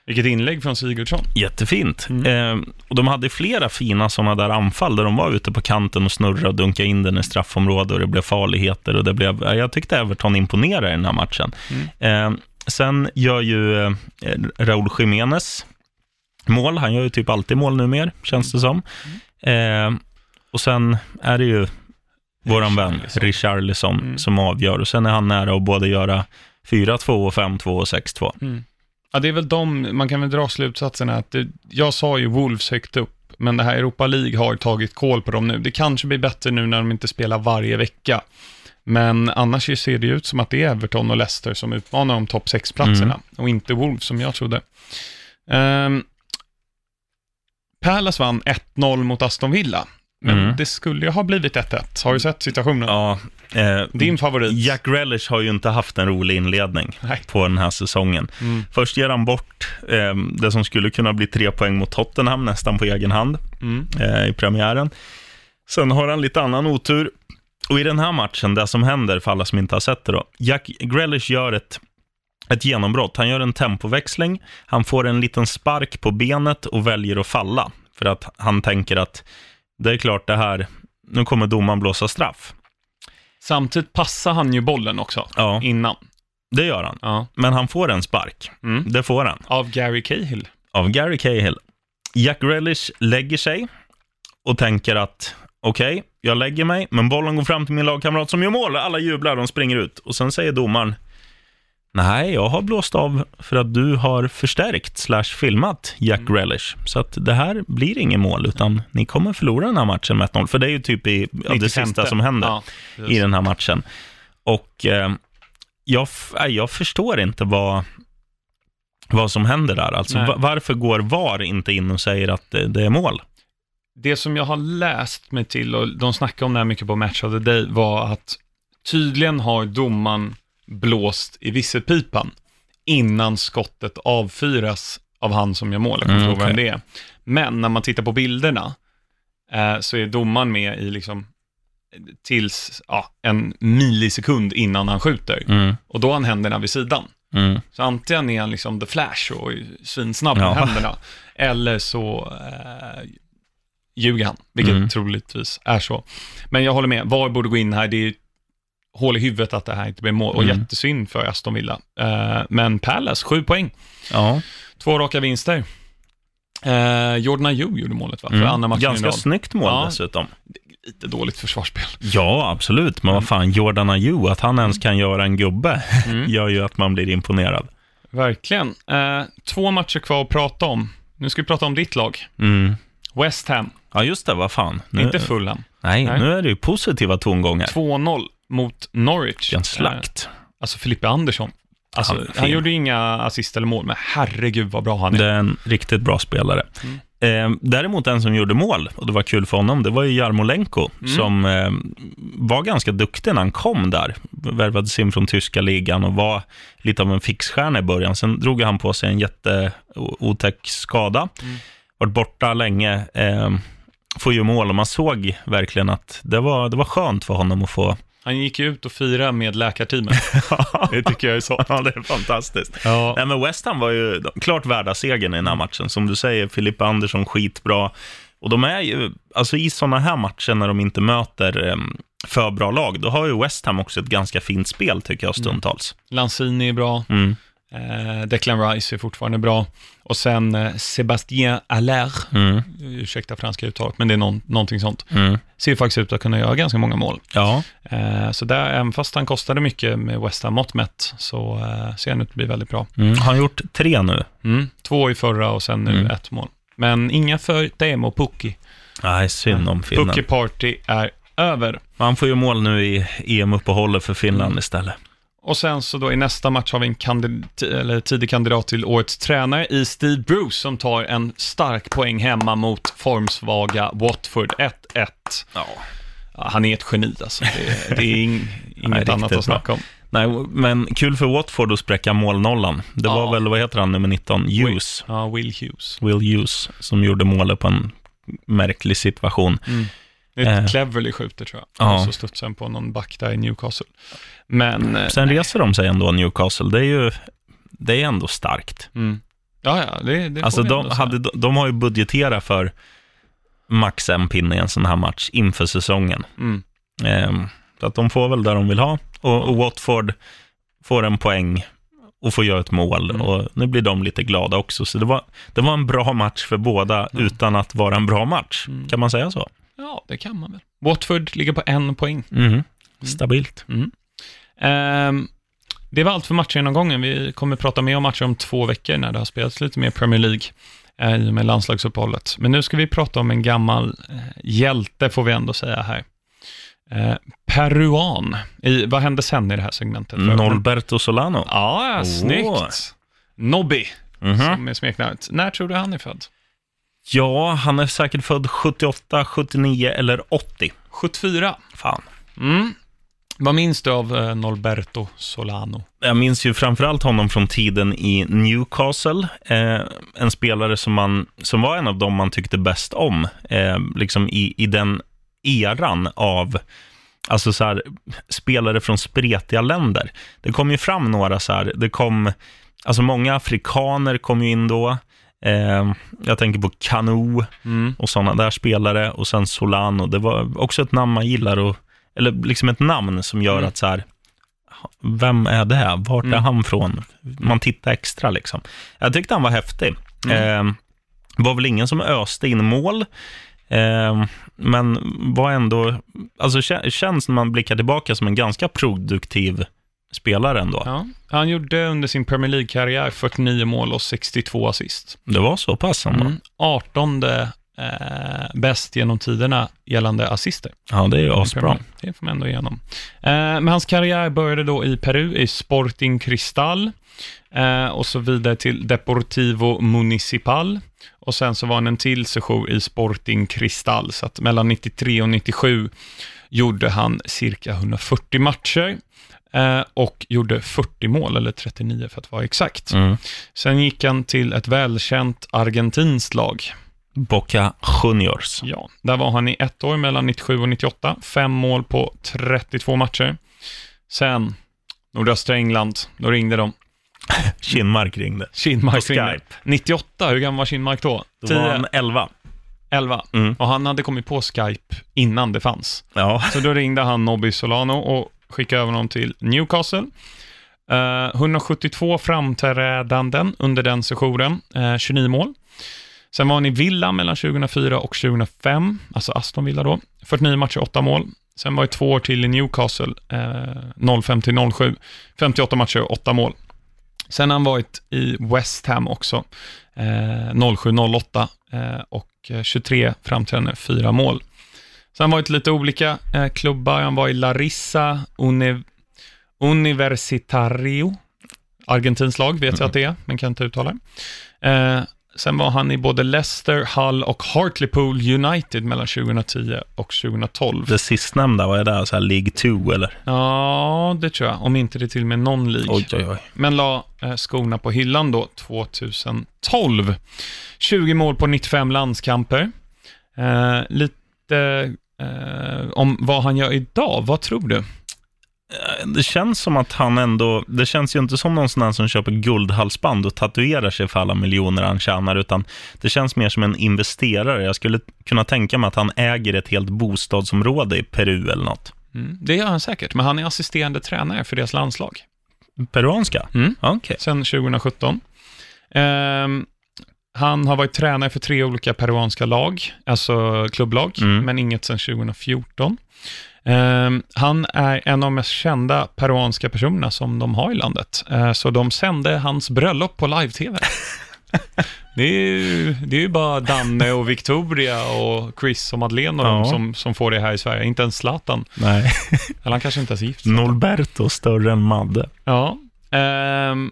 Vilket inlägg från Sigurdsson. Jättefint. Mm. Eh, och de hade flera fina sådana där anfall där de var ute på kanten och snurrade och dunkade in den i straffområdet och det blev farligheter. Och det blev, jag tyckte Everton imponerade i den här matchen. Mm. Eh, sen gör ju eh, Raúl Jiménez mål. Han gör ju typ alltid mål numera, känns det som. Mm. Eh, och sen är det ju våran vän Richarlison. Mm. som avgör. Och sen är han nära att både göra 4-2, och 5-2 och 6-2. Mm. Ja, det är väl de, man kan väl dra slutsatsen att det, jag sa ju Wolves högt upp, men det här Europa League har tagit koll på dem nu. Det kanske blir bättre nu när de inte spelar varje vecka. Men annars ser det ut som att det är Everton och Leicester som utmanar om topp 6-platserna Mm. och inte Wolves som jag trodde. Um, Palace vann 1-0 mot Aston Villa, men Mm. det skulle ju ha blivit 1-1. Har du sett situationen? Ja, eh, Din favorit? Jack Relish har ju inte haft en rolig inledning Nej. på den här säsongen. Mm. Först ger han bort eh, det som skulle kunna bli tre poäng mot Tottenham nästan på egen hand Mm. eh, i premiären. Sen har han lite annan otur. Och i den här matchen, det som händer för alla som inte har sett det då, Jack Grealish gör ett, ett genombrott. Han gör en tempoväxling, han får en liten spark på benet och väljer att falla. För att han tänker att det är klart det här, nu kommer domaren blåsa straff. Samtidigt passar han ju bollen också, Ja. innan. Det gör han. Ja. Men han får en spark. Mm. Det får han. Av Gary Cahill. Av Gary Cahill. Jack Grealish lägger sig och tänker att okej, jag lägger mig, men bollen går fram till min lagkamrat som gör mål. Alla jublar, de springer ut. Och sen säger domaren, nej, jag har blåst av för att du har förstärkt slash filmat Jack Mm. Grealish. Så att det här blir ingen mål, utan ni kommer förlora den här matchen med 1-0. För det är ju typ i, ja, det 95. sista som händer Ja, i den här matchen. Och eh, jag, jag förstår inte vad, vad som händer där. Alltså, Nej. varför går VAR inte in och säger att det, det är mål? Det som jag har läst mig till, och de snackade om det här mycket på Match of the Day, var att tydligen har domaren blåst i visselpipan innan skottet avfyras av han som gör mål. Jag kommer Mm, inte ihåg vem okej. det är. Men när man tittar på bilderna eh, så är domaren med i liksom tills ja, en millisekund innan han skjuter. Mm, Och då har han händerna vid sidan. mm, Så antingen är han liksom the flash och svinsnabb med Ja. händerna, eller så eh, ljuger han, vilket Mm. troligtvis är så. Men jag håller med, VAR borde gå in här, det är hål i huvudet att det här inte blir mål, och Mm. jättesynd för Aston Villa. Eh, men Palace, sju poäng, ja. två raka vinster. Eh, Jordan Ayew gjorde målet va, för Mm. andra matchen Ganska snyggt mål Ja. dessutom. Lite dåligt försvarsspel. Ja, absolut. Men vad fan, Jordan Ayew, att han ens kan göra en gubbe, (laughs) Mm. gör ju att man blir imponerad. Verkligen. Eh, två matcher kvar att prata om. Nu ska vi prata om ditt lag. Mm. West Ham, Ja, just det, vad fan. Nu, inte Fulham. nej, Nej. nu är det ju positiva tongångar. 2-0 mot Norwich. Eh, slakt. alltså Filippe Andersson. Alltså, Han han, gjorde inga assist eller mål, men herregud vad bra han är. Det är en riktigt bra spelare. Mm. Eh, däremot en som gjorde mål, och det var kul för honom, det var ju Jarmolenko, Mm. som eh, var ganska duktig när han kom där. Värvades in från tyska ligan och var lite av en fixstjärna i början. Sen drog han på sig en jätteotäck skada. Mm. Varit borta länge, eh, får ju mål och man såg verkligen att det var, det var skönt för honom att få... Han gick ju ut och firade med läkarteamet. (laughs) det tycker jag är så. ja, det är fantastiskt. Ja. Nej, men West Ham var ju klart värda segern i den här matchen. Som du säger, Filippa Andersson skitbra. Och de är ju, alltså i sådana här matcher när de inte möter eh, för bra lag, då har ju West Ham också ett ganska fint spel tycker jag stundtals. Lanzini är bra. Mm. Eh, Declan Rice är fortfarande bra. Och sen eh, Sébastien Aller, Mm. ursäkta franska uttalet, men det är någon, någonting sånt. Mm. Ser faktiskt ut att kunna göra ganska många mål. Ja, Eh, så där, även fast han kostade mycket med West Ham mått mätt, så eh, ser han ut att bli väldigt bra. mm. har han gjort tre nu? Mm. Två i förra och sen nu Mm. ett mål. Men inga för Demo Pukki. Nej, synd om Finland. Pukki Party är över. Han får ju mål nu i EM-uppehållet för Finland Mm. istället. Och sen så då i nästa match har vi en kandid- eller tidig kandidat till årets tränare i Steve Bruce som tar en stark poäng hemma mot formsvaga Watford 1-1. Ja. Han är ett geni alltså. Det, det är ing, (laughs) inget Nej, annat att snacka om. Nej, men kul för Watford att spräcka målnollan. Det var Ja. väl, vad heter han, nummer 19? Hughes. Ja, Will Hughes. Will Hughes, som gjorde målet på en märklig situation. Det är Eh. ett Cleverly skjuter tror jag. Ja. Och så studsar han på någon back där i Newcastle. Men... eh, Sen reser de sig ändå, Newcastle. Det är ju det är ändå starkt. Mm. Ja, ja, det, det Alltså, de, hade, de har ju budgeterat för max en pinne i en sån här match inför säsongen. Mm. Ehm, så att de får väl där de vill ha. Och, och Watford får en poäng och får göra ett mål. Mm. Och nu blir de lite glada också. Så det var, det var en bra match för båda utan att vara en bra match. Mm. Kan man säga så? Ja, det kan man väl. Watford ligger på en poäng. Mhm. Stabilt. Mm. Ehm, det var allt för matchgenomgången. Vi kommer prata mer om matcher om två veckor när det har spelats lite mer Premier League eh, i och med landslagsuppehållet. Men nu ska vi prata om en gammal eh, hjälte, får vi ändå säga här. Eh, peruan. I, vad hände sen i det här segmentet? Norberto Solano. Ja, snyggt. Nobby, Mhm. som är smeknamnet. När tror du han är född? Ja, han är säkert född 78, 79 eller 80. 74. Fan. Mm. Vad minns du av eh, Norberto Solano? Jag minns ju framförallt honom från tiden i Newcastle. Eh, en spelare som, man, som var en av dem man tyckte bäst om. Eh, liksom i, I den eran av alltså så här, spelare från spretiga länder. Det kom ju fram några så här, det kom, alltså många afrikaner kom ju in då. Eh, jag tänker på Kanu Mm. och sådana där spelare och sen Solano. Det var också ett namn man gillar att eller liksom ett namn som gör Mm. att så här, vem är det? Vart är Mm. han från? Man tittar extra liksom. Jag tyckte han var häftig. Mm. Eh, var väl ingen som öste in mål, eh, men var ändå, alltså kä- känns när man blickar tillbaka som en ganska produktiv spelare ändå. Ja. Han gjorde under sin Premier League-karriär 49 mål och 62 assist. Det var så pass ändå. Mm. 18 eh, bäst genom tiderna gällande assister. Ja, det är ju asbra. Det får man ändå igenom. Eh, men hans karriär började då i Peru, i Sporting Cristal, eh, och så vidare till Deportivo Municipal. Och sen så var han en till sejour i Sporting Cristal, så att mellan 93 och 97 gjorde han cirka 140 matcher och gjorde 40 mål, eller 39 för att vara exakt. Mm. Sen gick han till ett välkänt argentinskt lag. Boca Juniors. Ja, där var han i ett år mellan 97 och 98. Fem mål på 32 matcher. Sen, nordöstra England, då ringde de. (laughs) Kinmark ringde. Kinmark ringde. Skype. 98, hur gammal var Kinmark då? Då var 10, han 11. 11. Mm. Och han hade kommit på Skype innan det fanns. Ja. Så då ringde han Nobby Solano och skickade över honom till Newcastle. Eh, uh, 172 framträdanden under den sessionen, eh, uh, 29 mål. Sen var han i Villa mellan 2004 och 2005, alltså Aston Villa då. 49 matcher, 8 mål. Sen var det två år till i Newcastle, eh, 05 till 07. 58 matcher, 8 mål. Sen har han varit i West Ham också, eh, 07-08 eh, och eh, 23 framträdanden, 4 mål. Har han varit lite olika eh, klubbar. Han var i Larissa Uni Universitario, argentinskt lag, vet jag att det är, men kan inte uttala det. Eh, sen var han i både Leicester, Hull och Hartlepool United mellan 2010 och 2012. Det sistnämnda, vad är det? Så här League 2 eller? Ja, det tror jag, om inte det till och med någon League. Oj, oj, oj. Men la eh, skorna på hyllan då 2012. 20 mål på 95 landskamper. Eh, lite eh, om vad han gör idag, vad tror du? Det känns som att han ändå, det känns ju inte som någon sån här som köper guldhalsband och tatuerar sig för alla miljoner han tjänar, utan det känns mer som en investerare. Jag skulle kunna tänka mig att han äger ett helt bostadsområde i Peru eller något. Mm, det gör han säkert, men han är assisterande tränare för deras landslag. Peruanska? Mm. Okej. Sen 2017. Ehm, han har varit tränare för tre olika peruanska lag, alltså klubblag, Mm. men inget sedan 2014. Ehm, han är en av de mest kända peruanska personerna som de har i landet, Eh, så de sände hans bröllop på live-tv. (laughs) Det är, ju, det är ju bara Danne och Victoria och Chris och Madeleine och Ja. de som, som får det här i Sverige. Inte ens Zlatan. Nej. Eller han kanske inte ens är gift. (laughs) Norberto större än Madde. Ja. Ehm,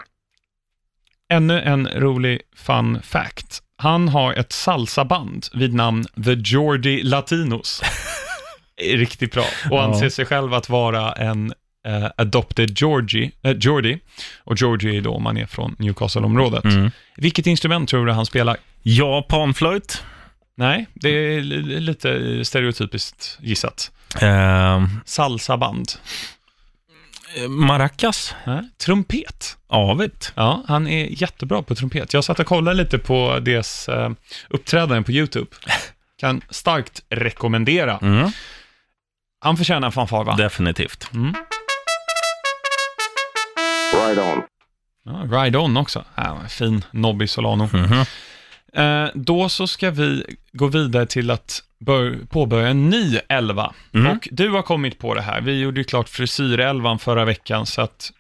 ännu en rolig fun fact. Han har ett salsaband vid namn The Geordie Latinos. (laughs) Riktigt bra. Och Ja. anser sig själv att vara en eh, adopted Georgie, eh, Geordie. Och Georgie är då om man är från Newcastle-området. Mm. Vilket instrument tror du han spelar? Ja, panflöjt. Nej, det är li- lite stereotypiskt gissat. Eh, Salsaband. Maracas. Nej. Trumpet. Avigt. Ja, han är jättebra på trumpet. Jag satt och kollade lite på deras eh, uppträdanden på YouTube. Kan starkt rekommendera. Mm. Han förtjänar en fanfar, va? Definitivt. Mm. Right on. Ja, Ride On också. Ja, fin Nobby Solano. Mhm. Eh, då så ska vi gå vidare till att bör- påbörja en ny elva. Mm. Och du har kommit på det här. Vi gjorde ju klart frisyrelvan förra veckan, så att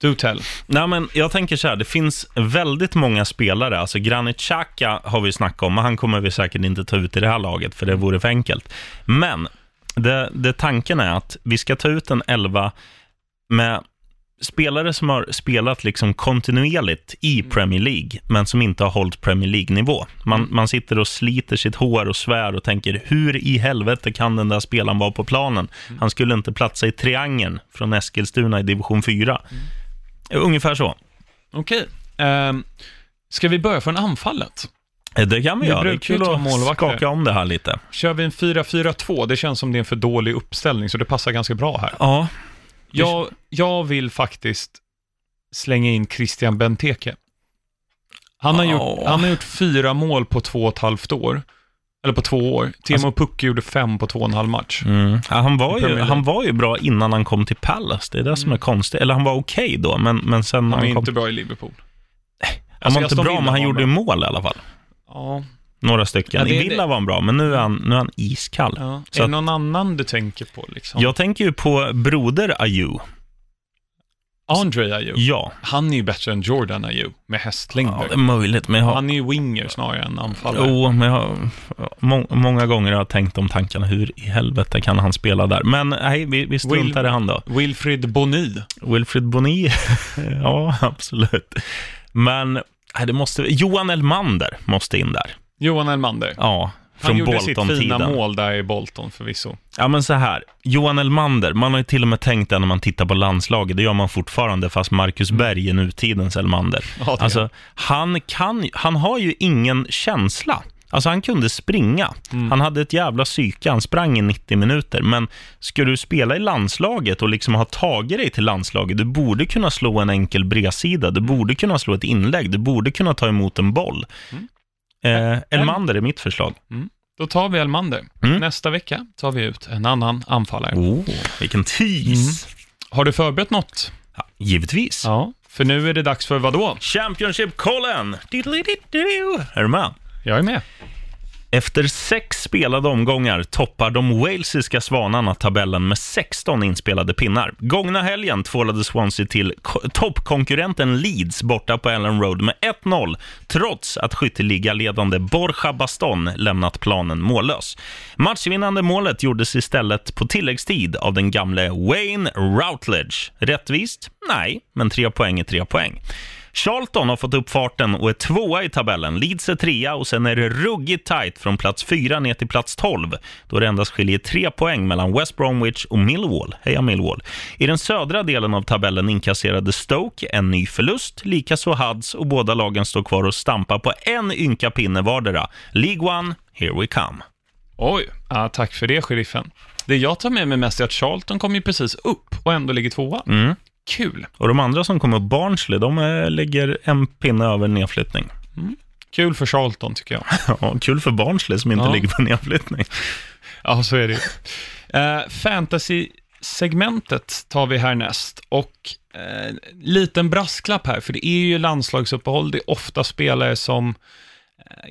du tell. Nej, men jag tänker så här, det finns väldigt många spelare. Alltså Granit Xhaka har vi snackat om, men han kommer vi säkert inte ta ut i det här laget, för det vore för enkelt. Men det, det tanken är att vi ska ta ut en elva med spelare som har spelat liksom kontinuerligt i Premier League, men som inte har hållit Premier League-nivå. Man, man sitter och sliter sitt hår och svär och tänker, hur i helvete kan den där spelaren vara på planen? Han skulle inte platsa i triangeln från Eskilstuna i division 4. Ungefär så. Okej. Ehm, ska vi börja från anfallet? Eh, Det kan vi Vi göra. Det är kul att skaka om det här lite. Kör vi en 4-4-2, det känns som det är en för dålig uppställning, så det passar ganska bra här. Ja, Jag, jag vill faktiskt slänga in Christian Benteke. Han har, gjort, Ja. han har gjort fyra mål på två och ett halvt år. Eller på två år. Timo Pukki gjorde fem på två och en halv match. Mm. Ja, han, var ju, han var ju bra innan han kom till Palace. Det är det som är konstigt. Eller han var okej då, men, men sen... Han han kom, inte bra i Liverpool. han Alltså, var inte bra, men han var gjorde mål i alla fall. Ja, Några stycken. Ja, det- I Villa var han bra, men nu är han, nu är han iskall. ja. Är det någon annan du tänker på liksom? Jag tänker ju på broder Ayew. André Ayew. Ja, Han är ju bättre än Jordan Ayew med hästlängder. ja, det är möjligt, men har... Han är ju winger snarare än anfallare. Jo, men jag har, må, många gånger har jag tänkt om tankarna, hur i helvete kan han spela där? Men nej, vi, vi struntar i han då. Wilfried Boni. Wilfred Boni, (laughs) ja, absolut. Men nej, det måste, Johan Elmander måste in där. Johan Elmander. Ja, Han från gjorde sitt fina mål där i Bolton förvisso. Ja, men så här. Johan Elmander, man har ju till och med tänkt det när man tittar på landslaget. Det gör man fortfarande, fast Marcus Berg är nutidens Elmander. Ja, Alltså, han, kan, han har ju ingen känsla. Alltså han kunde springa. Mm. Han hade ett jävla psyke. Han sprang i 90 minuter. Men ska du spela i landslaget och liksom ha tagit dig till landslaget, du borde kunna slå en enkel bredsida. Du borde kunna slå ett inlägg. Du borde kunna ta emot en boll. Mm. Eh, Elmander är mitt förslag. Då tar vi Elmander. Mm. Nästa vecka tar vi ut en annan anfallare. Oh, vilken tease! Har du förberett något? Ja, givetvis. Ja, för nu är det dags för vad då? Championship-kollen! Är du med? Jag är med. Efter sex spelade omgångar toppar de walesiska svanarna tabellen med 16 inspelade pinnar. Gångna helgen tvålade Swansea till toppkonkurrenten Leeds borta på Ellen Road med 1-0, trots att skytteligaledande Borja Baston lämnat planen mållös. Matchvinnande målet gjordes istället på tilläggstid av den gamle Wayne Routledge. Rättvist? Nej, men tre poäng är tre poäng. Charlton har fått upp farten och är tvåa i tabellen. Leeds är trea och sen är det ruggigt tight från plats fyra ner till plats 12 då det endast skiljer tre poäng mellan West Bromwich och Millwall. Heja Millwall! I den södra delen av tabellen inkasserade Stoke en ny förlust, likaså Huds och båda lagen står kvar och stampar på en ynka pinne vardera. League One, here we come. Oj, ja, tack för det, sheriffen. Det jag tar med mig mest är att Charlton kom ju precis upp och ändå ligger tvåa. Mm. Kul. Och de andra som kom upp, Barnsley, de eh, ligger en pinne över nedflyttning. Kul för Charlton, tycker jag. (laughs) Ja, kul för Barnsley som inte Ja. ligger på nedflyttning. (laughs) Ja, så är det ju. Eh, Fantasy-segmentet tar vi härnäst. Och eh, liten brasklapp här, för det är ju landslagsuppehåll. Det är ofta spelare som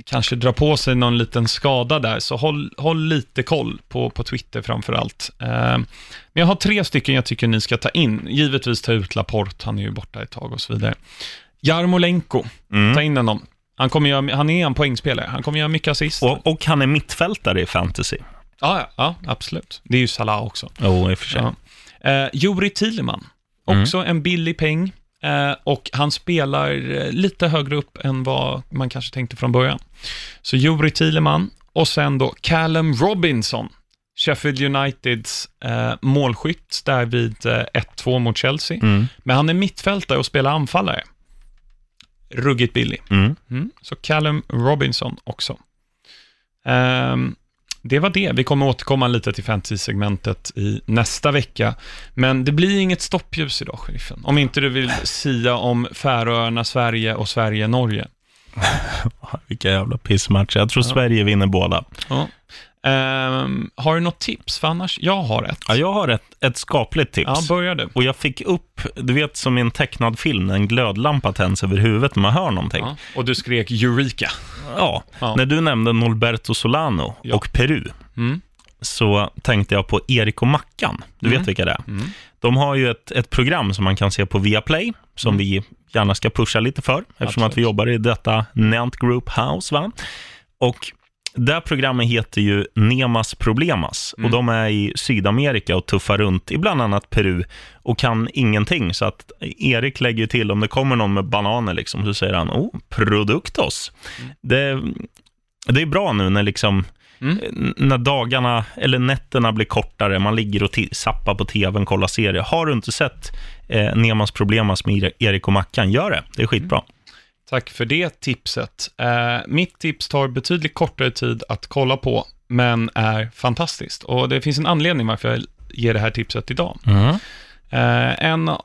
kanske drar på sig någon liten skada där, så håll, håll lite koll på, på Twitter framför allt. Eh, men jag har tre stycken jag tycker ni ska ta in. Givetvis ta ut Laporte, han är ju borta ett tag och så vidare. Jarmolenko, Mm. ta in honom. Han, kommer göra, han är en poängspelare, han kommer göra mycket assist. Och, och han är mittfältare i fantasy. Ja, ja, ja, absolut. Det är ju Salah också. Jo, i och för sig. Ja. Eh, Juri Thielemann, också en billig peng. Eh, och han spelar eh, lite högre upp än vad man kanske tänkte från början. Så Juri Thielemann och sen då Callum Robinson, Sheffield Uniteds eh, målskytt där vid eh, 1-2 mot Chelsea. Mm. Men han är mittfältare och spelar anfallare. Ruggigt billig. Mm. Mm. Så Callum Robinson också. Ehm, det var det. Vi kommer återkomma lite till fantasy-segmentet i nästa vecka. Men det blir inget stoppljus idag, sheriffen. Om inte du vill sia om Färöarna, Sverige och Sverige-Norge. (laughs) Vilka jävla pissmatcher. Jag tror Sverige vinner båda. Ja. Ehm, har du något tips? För annars, jag har ett. Ja, jag har ett, ett skapligt tips. Ja, börja du. Och jag fick upp, du vet som i en tecknad film, en glödlampa tänds över huvudet när man hör någonting. Ja. Och du skrek Eureka. Ja, Ja. när du nämnde Norberto Solano Ja. och Peru, Mm. så tänkte jag på Erik och Mackan. Du Mm. vet vilka det är? Mm. De har ju ett, ett program som man kan se på Viaplay, som vi gärna ska pusha lite för, eftersom Absolut. att vi jobbar i detta Nant Group House. Va? Och det här programmet heter ju Nemas Problemas och de är i Sydamerika och tuffar runt i bland annat Peru och kan ingenting. Så att Erik lägger till, om det kommer någon med bananer, liksom, så säger han oh, produktos. Det, det är bra nu när liksom Mm. n- när dagarna eller nätterna blir kortare, man ligger och zappar på tvn, kollar serier. Har du inte sett eh, Nemas Problemas med Erik och Mackan, gör det. Det är skitbra. Tack för det tipset. Eh, mitt tips tar betydligt kortare tid att kolla på, men är fantastiskt. Och det finns en anledning varför jag ger det här tipset idag. Eh, en, eh,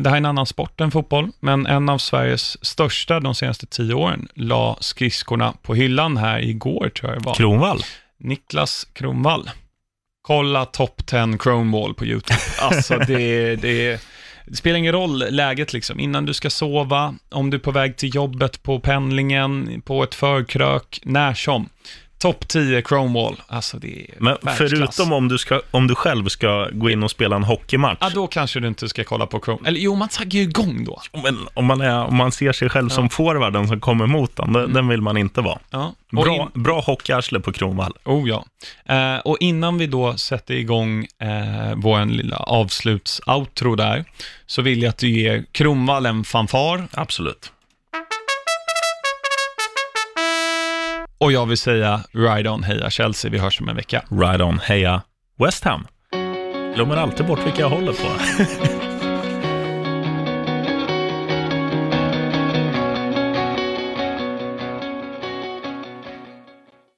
det här är en annan sport än fotboll, men en av Sveriges största de senaste tio åren la skridskorna på hyllan här igår, tror jag det var. Kronvall. Niklas Kronvall. Kolla Top 10 Cronewall på YouTube. Alltså det, det, det spelar ingen roll läget liksom. Innan du ska sova, om du är på väg till jobbet, på pendlingen, på ett förkrök, när som. Topp 10 Chromewall. Alltså det är Men världsklass. förutom om du, ska, om du själv ska gå in och spela en hockeymatch. Ja, då kanske du inte ska kolla på Chrome. Eller jo, man taggar ju igång då. Men om man, är, om man ser sig själv som forwarden som kommer emot den, den, den vill man inte vara. Ja. Och Bra, in- bra hockeyarsle på Kronvall. Oh ja. Eh, och innan vi då sätter igång eh, vår lilla avslutsoutro där, så vill jag att du ger Kronvall en fanfar. Absolut. Och jag vill säga Ride On, heja Chelsea, vi hörs om en vecka. Ride on, heja West Ham. Glömmer alltid bort vilka jag håller på. (laughs)